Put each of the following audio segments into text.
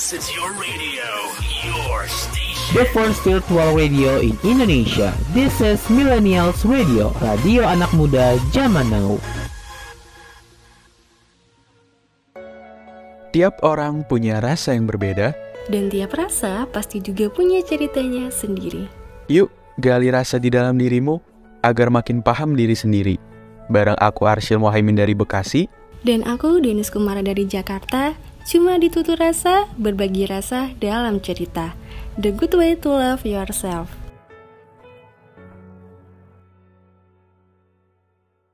This is your radio, your station. The first virtual radio in Indonesia. This is Millennials Radio, radio anak muda zaman now. Tiap orang punya rasa yang berbeda. Dan tiap rasa pasti juga punya ceritanya sendiri. Yuk, gali rasa di dalam dirimu agar makin paham diri sendiri. Bareng aku Arsyil Mohaimin dari Bekasi. Dan aku Denis Kumara dari Jakarta. Cuma ditutur rasa, berbagi rasa dalam cerita. The good way to love yourself.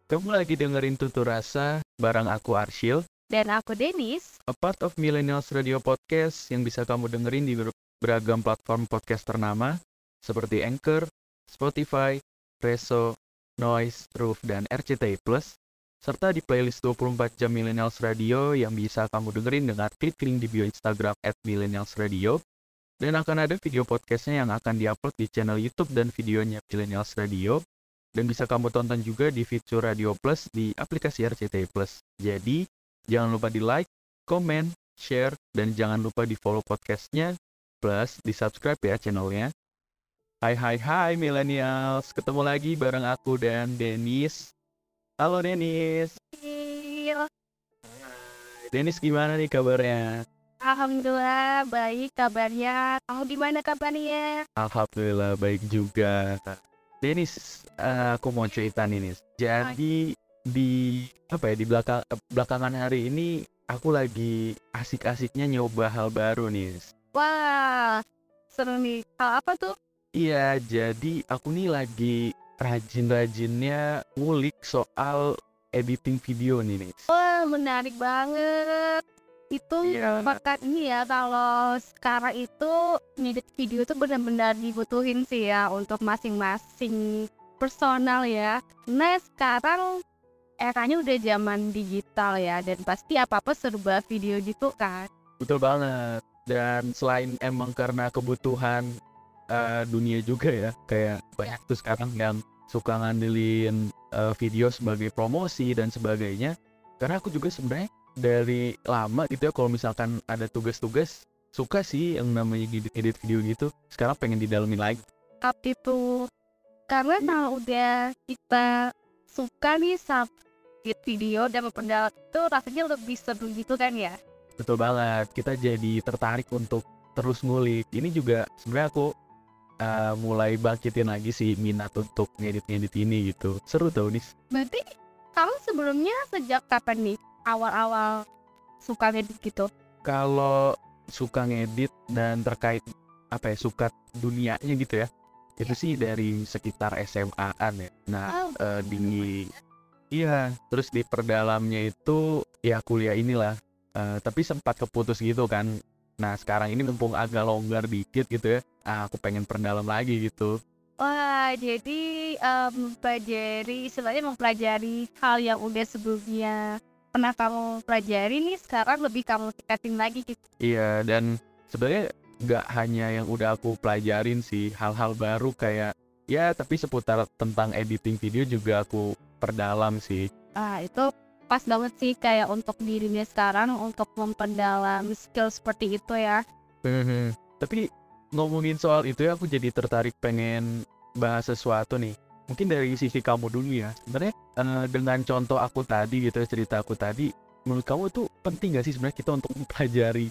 Kamu lagi dengerin Tutur Rasa bareng aku Arsyil. Dan aku Denis. A part of Millennials Radio Podcast yang bisa kamu dengerin di ber- beragam platform podcast ternama seperti Anchor, Spotify, Reso, Noise, Roof, dan RCTI Plus, serta di playlist 24 jam Millennials Radio yang bisa kamu dengerin dengan klik link di bio Instagram at Millennials Radio, dan akan ada video podcastnya yang akan diupload di channel YouTube dan videonya Millennials Radio, dan bisa kamu tonton juga di fitur Radio Plus di aplikasi RCTI Plus. Jadi, jangan lupa di like, komen, share, dan jangan lupa di follow podcastnya, plus di subscribe ya channelnya. Hai hai hai millennials, ketemu lagi bareng aku dan Denis. Halo Denis. Iya. Denis gimana nih kabarnya? Alhamdulillah baik kabarnya. Kamu gimana kabarnya? Alhamdulillah baik juga. Denis, eh, aku mau cerita nih Nis. Jadi di apa ya di belakang belakangan hari ini aku lagi asik-asiknya nyoba hal baru nih. Wah, seru nih. Hal apa tuh? Iya, jadi aku nih lagi rajin-rajinnya ngulik soal editing video nih nih. Wah, menarik banget. Itu Iya. bakat ini ya kalau sekarang itu ngedit video tuh benar-benar dibutuhin sih ya untuk masing-masing personal ya. Nah sekarang eranya udah zaman digital ya dan pasti apa-apa serba video gitu kan. Betul banget. Dan selain emang karena kebutuhan eh, dunia juga ya, kayak banyak tuh sekarang yang suka ngandelin eh, video sebagai promosi dan sebagainya. Karena aku juga sebenarnya dari lama gitu ya, kalau misalkan ada tugas-tugas, suka sih yang namanya edit video gitu. Sekarang pengen didalemin lagi. up itu karena kalau udah kita suka nih sama video dan memperdalam itu rasanya lebih seru gitu kan ya Betul banget. Kita jadi tertarik untuk terus ngulik. Ini juga sebenarnya aku uh, mulai bangkitin lagi sih minat untuk ngedit-ngedit ini gitu. Seru tau nih. berarti kamu sebelumnya sejak kapan nih awal-awal suka ngedit gitu Kalau suka ngedit dan terkait apa ya suka dunianya gitu ya. Itu sih dari sekitar SMA-an ya. Nah, oh, eh, di iya, terus di perdalamnya itu ya kuliah inilah. Eh, tapi sempat keputus gitu kan. Nah, sekarang ini mumpung agak longgar dikit gitu ya. Ah, aku pengen perdalam lagi gitu. wah jadi em, mempelajari istilahnya mempelajari hal yang udah sebelumnya pernah kamu pelajari nih sekarang lebih kamu tingkatin lagi gitu Iya, dan sebenarnya nggak hanya yang udah aku pelajarin sih, hal-hal baru kayak ya tapi seputar tentang editing video juga aku perdalam sih. ah itu pas banget sih kayak untuk dirinya sekarang untuk memperdalam skill seperti itu ya Tapi ngomongin soal itu ya aku jadi tertarik pengen bahas sesuatu nih. Mungkin dari sisi kamu dulu ya. Sebenarnya eh, dengan contoh aku tadi gitu ya, cerita aku tadi, menurut kamu tuh penting gak sih sebenarnya kita untuk mempelajari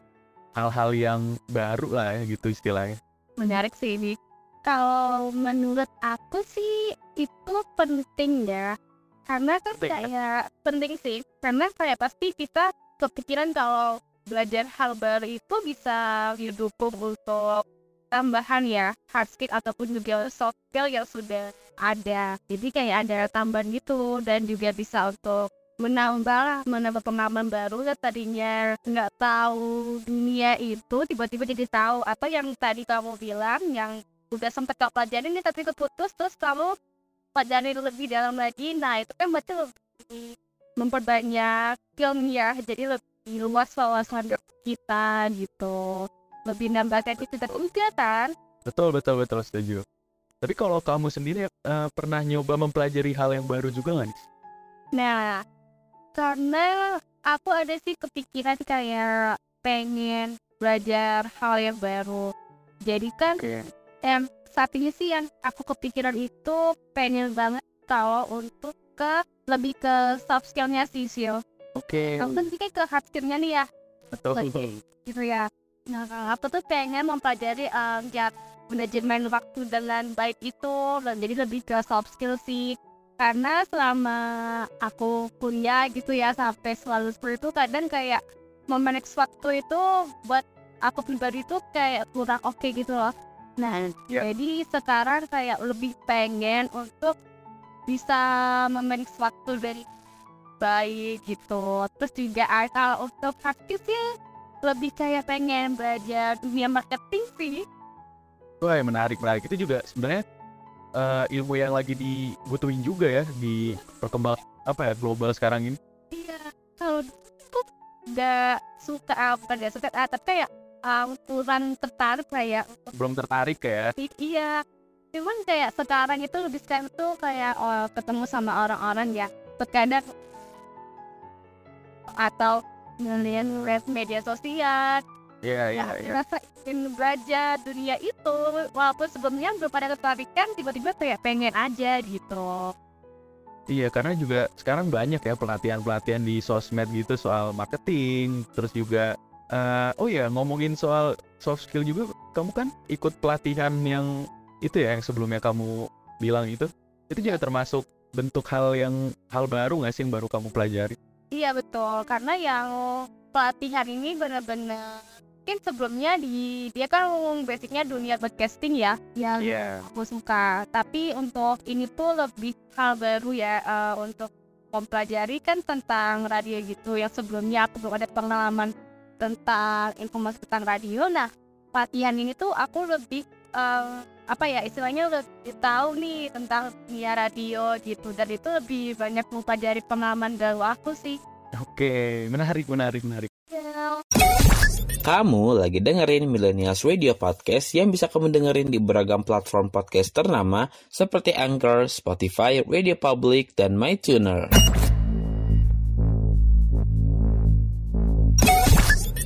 hal-hal yang baru lah ya gitu istilahnya. menarik sih ini kalau menurut aku sih itu penting ya karena kan Penting ya? kayak penting sih karena kayak pasti kita kepikiran kalau belajar hal baru itu bisa didukung untuk tambahan ya hard skill ataupun juga soft skill yang sudah ada jadi kayak ada tambahan gitu dan juga bisa untuk menambah menambah pengalaman baru yang tadinya nggak tahu dunia itu tiba-tiba jadi tahu apa yang tadi kamu bilang yang udah sempat kau pelajarin nih tapi keputus terus kamu pelajari lebih dalam lagi nah itu kan berarti lebih memperbanyak skillnya jadi lebih luas wawasan kita gitu lebih nambah kreativitas dan enggak kan Betul betul betul setuju. Tapi kalau kamu sendiri eh, pernah nyoba mempelajari hal yang baru juga nggak nih? Nah, karena aku ada sih kepikiran kayak pengen belajar hal yang baru. Jadi kan em saat ini sih yang aku kepikiran itu pengen banget kalau untuk ke lebih ke soft skillnya sih Sil. Oke, Kamu kan kayak ke hard skillnya nih ya, betul. gitu ya. Nah kalau aku tuh pengen mempelajari em, ya manajemen waktu dengan baik itu dan jadi lebih ke soft skill sih. Karena selama aku kuliah gitu ya sampai selalu seperti itu kadang kayak memanage waktu itu buat aku pribadi tuh kayak kurang oke gitu loh. Nah, Ya. jadi sekarang kayak lebih pengen untuk bisa memanage waktu dari baik gitu. Terus juga ah, kalau untuk sih lebih kayak pengen belajar dunia marketing sih. Wah, menarik menarik. Itu juga sebenarnya eh, ilmu yang lagi dibutuhin juga ya di perkembang apa ya global sekarang ini. Iya, kalau aku nggak suka, ah, bukan nggak suka, ah, tapi kayak ah, kurang tertarik kayak Belum tertarik ya? I- iya cuman kayak sekarang itu lebih sekarang tuh kayak oh, ketemu sama orang-orang ya terkadang atau ngeliat media sosial Iya iya ya iya. rasa ingin belajar dunia itu walaupun sebelumnya belum pada ketertarikan tiba-tiba kayak pengen aja gitu Iya, karena juga sekarang banyak ya pelatihan-pelatihan di sosmed gitu soal marketing, terus juga eh, oh ya ngomongin soal soft skill juga, kamu kan ikut pelatihan yang itu ya yang sebelumnya kamu bilang itu, itu juga termasuk bentuk hal yang hal baru nggak sih yang baru kamu pelajari? iya betul karena yang pelatihan ini benar-benar mungkin sebelumnya di dia kan basicnya dunia broadcasting ya yang Iya. aku suka tapi untuk ini tuh lebih hal baru ya eh, untuk mempelajari kan tentang radio gitu yang sebelumnya aku belum ada pengalaman tentang informasi tentang radio nah pelatihan ini tuh aku lebih eh, apa ya istilahnya lebih tahu nih tentang dunia radio gitu dan itu lebih banyak mempelajari pengalaman baru aku sih Oke, menarik menarik menarik. Kamu lagi dengerin Millennials Radio Podcast yang bisa kamu dengerin di beragam platform podcast ternama seperti Anchor, Spotify, Radio Public, dan MyTuner.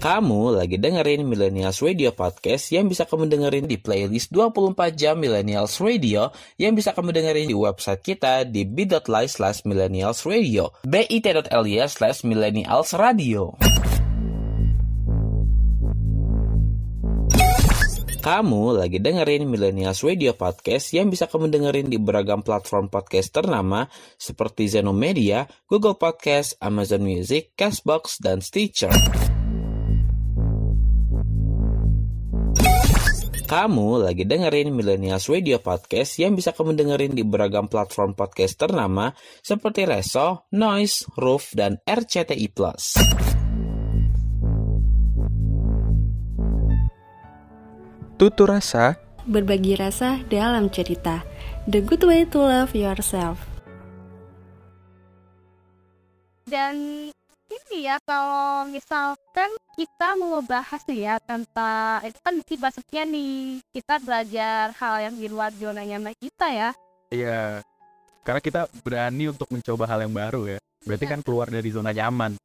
Kamu lagi dengerin Millennials Radio Podcast yang bisa kamu dengerin di playlist 24 jam Millennials Radio yang bisa kamu dengerin di website kita di bit.ly slash millennials radio bit.ly slash millennials radio Kamu lagi dengerin Millennials Radio Podcast yang bisa kamu dengerin di beragam platform podcast ternama seperti Zenomedia, Google Podcast, Amazon Music, Castbox, dan Stitcher. Kamu lagi dengerin Millennials Radio Podcast yang bisa kamu dengerin di beragam platform podcast ternama seperti Reso, Noise, Roof, dan RCTI+. Tutur rasa Berbagi rasa dalam cerita. The good way to love yourself. dan ini ya kalau misalkan kita mau bahas nih ya tentang itu kan maksudnya nih kita belajar hal yang di luar zona nyaman kita ya Iya. Karena kita berani untuk mencoba hal yang baru ya. Berarti kan keluar dari zona nyaman.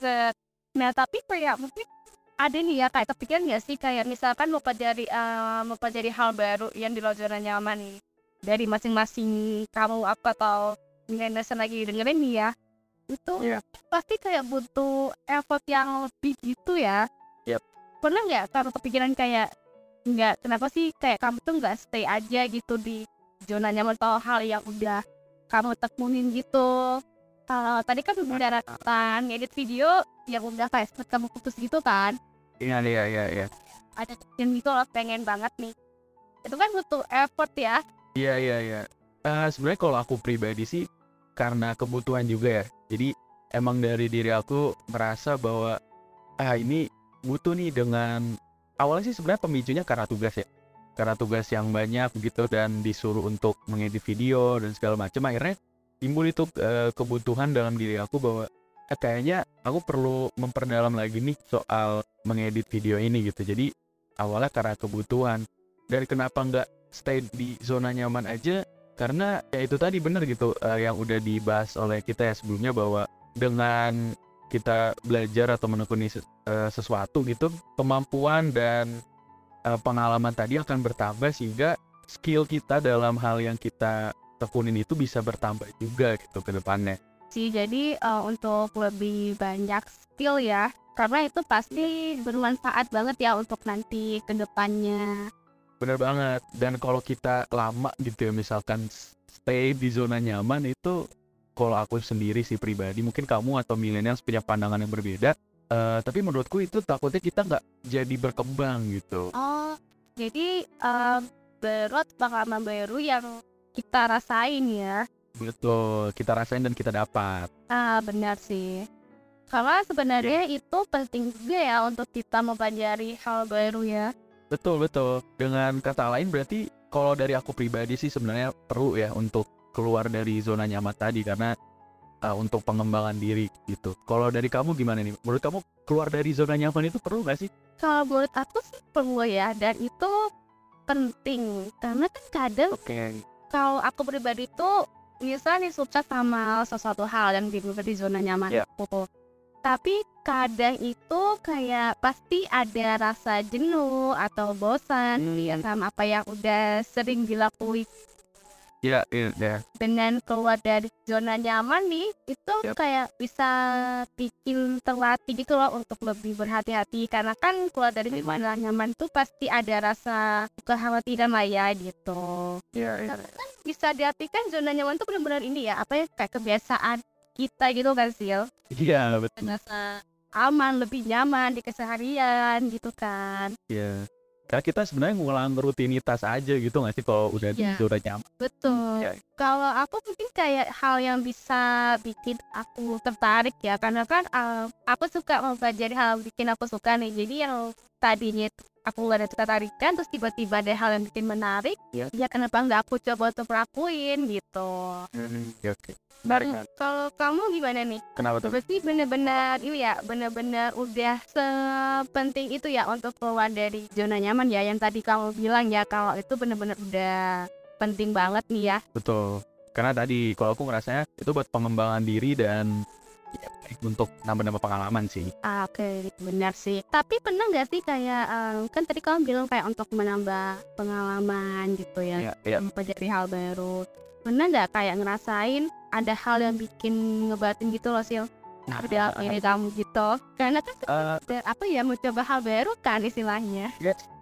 Set. nah tapi kayak mungkin ada nih ya kayak kepikiran ya sih kayak misalkan mau pelajari eh, mau pelajari hal baru yang di luar zona nyaman nih dari masing-masing kamu apa atau milenial lagi dengerin nih ya itu Iya. pasti kayak butuh effort yang lebih gitu ya Yap. pernah nggak kamu kepikiran kayak nggak kenapa sih kayak kamu tuh nggak stay aja gitu di zona nyaman atau hal yang udah kamu tekunin gitu kalau tadi kan udah tentang edit video yang udah kayak sempet kamu putus gitu kan Iya iya iya iya. ada yang gitu loh pengen banget nih itu kan butuh effort ya Iya iya iya. Eh, Sebenarnya kalau aku pribadi sih karena kebutuhan juga ya. Jadi emang dari diri aku merasa bahwa ah ini butuh nih dengan awalnya sih sebenarnya pemicunya karena tugas ya. Karena tugas yang banyak gitu dan disuruh untuk mengedit video dan segala macam akhirnya timbul itu eh, kebutuhan dalam diri aku bahwa eh, kayaknya aku perlu memperdalam lagi nih soal mengedit video ini gitu. Jadi awalnya karena kebutuhan. Dan kenapa nggak stay di zona nyaman aja? Karena ya itu tadi bener gitu eh, yang udah dibahas oleh kita ya sebelumnya bahwa dengan kita belajar atau menekuni eh, sesuatu gitu, kemampuan dan eh, pengalaman tadi akan bertambah sehingga skill kita dalam hal yang kita tekunin itu bisa bertambah juga gitu ke depannya. sih jadi eh, untuk lebih banyak skill ya karena itu pasti bermanfaat banget ya untuk nanti ke depannya Bener banget. Dan kalau kita lama gitu ya, misalkan stay di zona nyaman itu, kalau aku sendiri sih pribadi, mungkin kamu atau milenial punya pandangan yang berbeda. eh, tapi menurutku itu takutnya kita nggak jadi berkembang gitu. oh jadi eh, berot pengalaman baru yang kita rasain ya Betul, kita rasain dan kita dapat. ah benar sih karena sebenarnya itu penting juga ya untuk kita mempelajari hal baru ya Betul, betul. Dengan kata lain berarti kalau dari aku pribadi sih sebenarnya perlu ya untuk keluar dari zona nyaman tadi karena uh, untuk pengembangan diri gitu. Kalau dari kamu gimana nih? Menurut kamu keluar dari zona nyaman itu perlu nggak sih? kalau menurut aku sih perlu ya dan itu penting karena kan kadang Oke. kalau aku pribadi tuh misalnya nih sukses sama sesuatu hal yang di, di zona nyaman aku tapi kadang itu kayak pasti ada rasa jenuh atau bosan Hmm. ya sama apa yang udah sering dilakuin Ya, iya, ya. dengan keluar dari zona nyaman nih itu Yap. kayak bisa bikin terlatih gitu loh untuk lebih berhati-hati karena kan keluar dari zona nyaman tuh pasti ada rasa kekhawatiran lah ya gitu Iya, iya. Karena kan bisa diartikan zona nyaman tuh benar-benar ini ya apa ya kayak kebiasaan kita gitu kan Sil Iya, betul. rasa aman lebih nyaman di keseharian gitu kan Iya. Karena kita sebenarnya ngulang rutinitas aja gitu nggak sih kalau udah di Iya. zona nyaman. betul Iya. kalau aku mungkin kayak hal yang bisa bikin aku tertarik ya karena kan eh, aku suka mempelajari hal yang bikin aku suka nih jadi yang tadinya aku gak ada ketertarikan terus tiba-tiba ada hal yang bikin menarik Iya. ya kenapa nggak aku coba untuk lakuin gitu Oke, oke. Menarik, Hmm, menarik. kalau kamu gimana nih Kenapa tuh? Berarti benar-benar ini ya, benar-benar udah sepenting itu ya untuk keluar dari zona nyaman ya yang tadi kamu bilang ya kalau itu benar-benar udah penting banget nih ya. Betul. Karena tadi kalau aku ngerasanya itu buat pengembangan diri dan ya, untuk nambah-nambah pengalaman sih. Ah, Oke, benar sih. Tapi pernah nggak sih kayak eh, kan tadi kamu bilang kayak untuk menambah pengalaman gitu ya, Iya, iya. mempelajari hal baru. Pernah nggak kayak ngerasain ada hal yang bikin ngebatin gitu loh sil? Nah, Udah ini kamu gitu. Karena kan eh, dan apa ya mencoba hal baru kan istilahnya.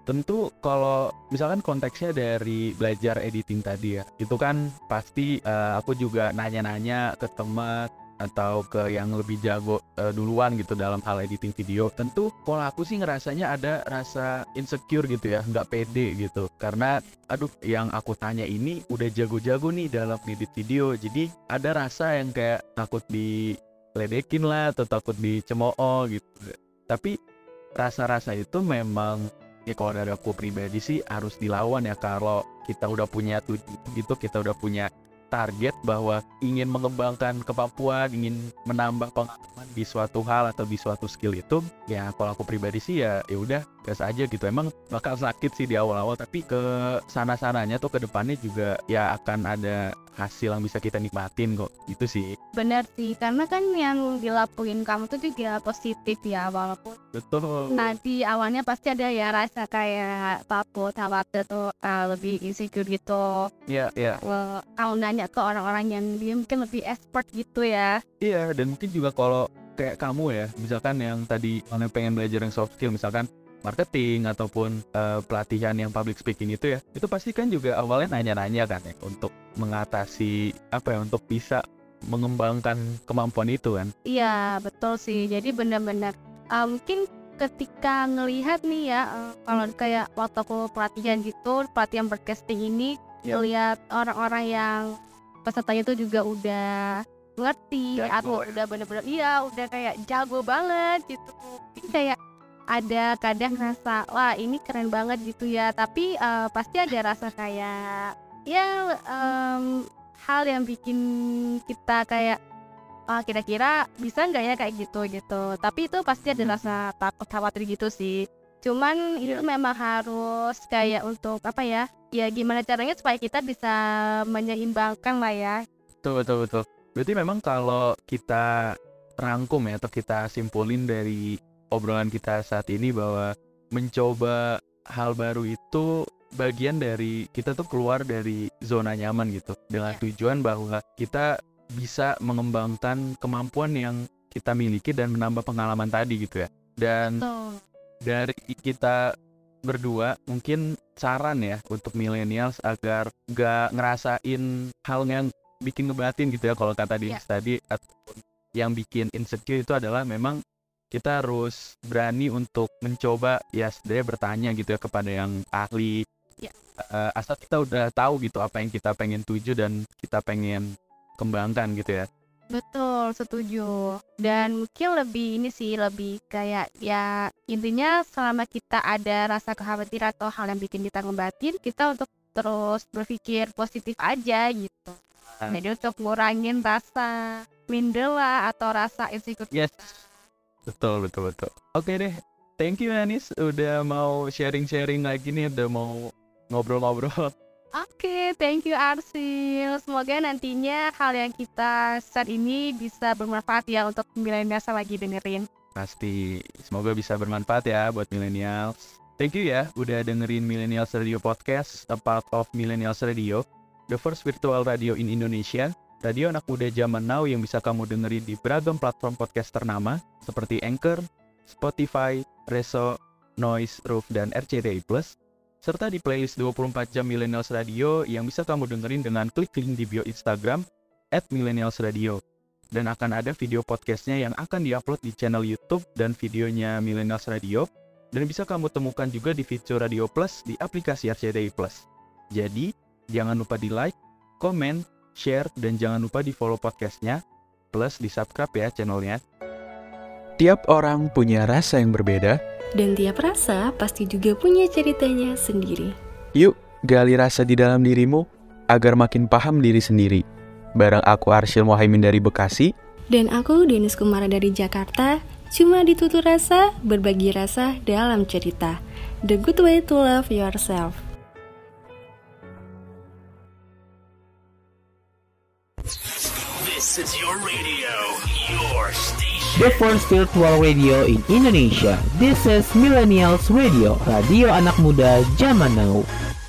tentu kalau misalkan konteksnya dari belajar editing tadi ya, itu kan pasti eh, aku juga nanya-nanya ke teman atau ke yang lebih jago eh, duluan gitu dalam hal editing video. Tentu kalau aku sih ngerasanya ada rasa insecure gitu ya, nggak pede gitu. Karena aduh yang aku tanya ini udah jago-jago nih dalam edit video. Jadi ada rasa yang kayak takut diledekin lah atau takut dicemooh gitu. Tapi rasa-rasa itu memang ya kalau dari aku pribadi sih harus dilawan ya kalau kita udah punya tujuan gitu kita udah punya target bahwa ingin mengembangkan kemampuan ingin menambah pengalaman di suatu hal atau di suatu skill itu ya kalau aku pribadi sih ya ya udah gas aja gitu. Emang bakal sakit sih di awal-awal tapi ke sana sananya tuh ke depannya juga ya akan ada hasil yang bisa kita nikmatin kok. Itu sih. Benar sih, karena kan yang dilakuin kamu tuh juga positif ya, walaupun betul. nanti awalnya pasti ada ya rasa kayak takut, khawatir tuh uh, lebih insecure gitu. ya ya Well, kamu nanya ke orang-orang yang dia mungkin lebih expert gitu ya. Iya, dan mungkin juga kalau kayak kamu ya, misalkan yang tadi pengen belajar yang soft skill, misalkan marketing ataupun eh, pelatihan yang public speaking itu ya, itu pasti kan juga awalnya nanya-nanya kan ya untuk mengatasi apa ya, untuk bisa mengembangkan kemampuan itu kan. Iya, betul sih. Jadi benar-benar uh, mungkin ketika ngelihat nih ya, uh, kalau kayak waktu aku pelatihan gitu, pelatihan broadcasting ini, Yap. ngelihat orang-orang yang pesertanya itu juga udah ngerti Jago atau ya. udah bener-bener iya udah kayak jago banget gitu Mungkin kayak ada kadang rasa wah ini keren banget gitu ya. Tapi uh, pasti ada rasa kayak ya em, hal yang bikin kita kayak ah kira-kira bisa nggak ya? Kayak gitu gitu. Tapi itu pasti ada rasa takut khawatir gitu sih. Cuman itu memang harus kayak untuk apa ya ya gimana caranya supaya kita bisa menyeimbangkan lah ya. Betul, betul, betul. Berarti memang kalau kita rangkum ya atau kita simpulin dari obrolan kita saat ini bahwa mencoba hal baru itu bagian dari kita tuh keluar dari zona nyaman gitu dengan Ya. tujuan bahwa kita bisa mengembangkan kemampuan yang kita miliki dan menambah pengalaman tadi gitu ya. Dan dari kita berdua mungkin saran ya untuk millennials agar gak ngerasain hal yang bikin ngebatin gitu ya kalau kata Dimas tadi ataupun yang bikin insecure itu adalah memang kita harus berani untuk mencoba ya sebenarnya bertanya gitu ya kepada yang ahli Ya. Eh, asal kita udah tahu gitu apa yang kita pengen tuju dan kita pengen kembangkan gitu ya Betul, setuju. Dan mungkin lebih ini sih, lebih kayak ya intinya selama kita ada rasa kekhawatiran atau hal yang bikin kita ngebatin, kita untuk terus berpikir positif aja gitu. Ah. Jadi untuk ngurangin rasa minder lah atau rasa insecure. Yes. Betul, betul, betul. Oke deh. Thank you Anis udah mau sharing-sharing lagi nih, udah mau ngobrol-ngobrol. Oke, thank you Arsil. Semoga nantinya hal yang kita share ini bisa bermanfaat ya untuk milenial lagi dengerin. Pasti semoga bisa bermanfaat ya buat millennials. Thank you ya udah dengerin Millennials Radio Podcast, a part of Millennials Radio, the first virtual radio in Indonesia. Radio anak muda zaman now yang bisa kamu dengerin di beragam platform podcast ternama seperti Anchor, Spotify, Reso, Noise, Roof, dan RCTI Plus serta di playlist 24 jam Millennials Radio yang bisa kamu dengerin dengan klik link di bio Instagram at Millennials Radio. Dan akan ada video podcastnya yang akan diupload di channel YouTube dan videonya Millennials Radio. Dan bisa kamu temukan juga di fitur Radio Plus di aplikasi RCTI Plus. Jadi, jangan lupa di like, komen, share, dan jangan lupa di follow podcastnya. Plus di subscribe ya channelnya. Tiap orang punya rasa yang berbeda, Dan tiap rasa pasti juga punya ceritanya sendiri. Yuk, gali rasa di dalam dirimu agar makin paham diri sendiri. Barang aku Arsyil Mohaimin dari Bekasi. Dan aku Denis Kumara dari Jakarta, cuma ditutur rasa, berbagi rasa dalam cerita. The good way to love yourself. Is your radio, your station. The first virtual radio in Indonesia. This is Millennials Radio, radio anak muda zaman now.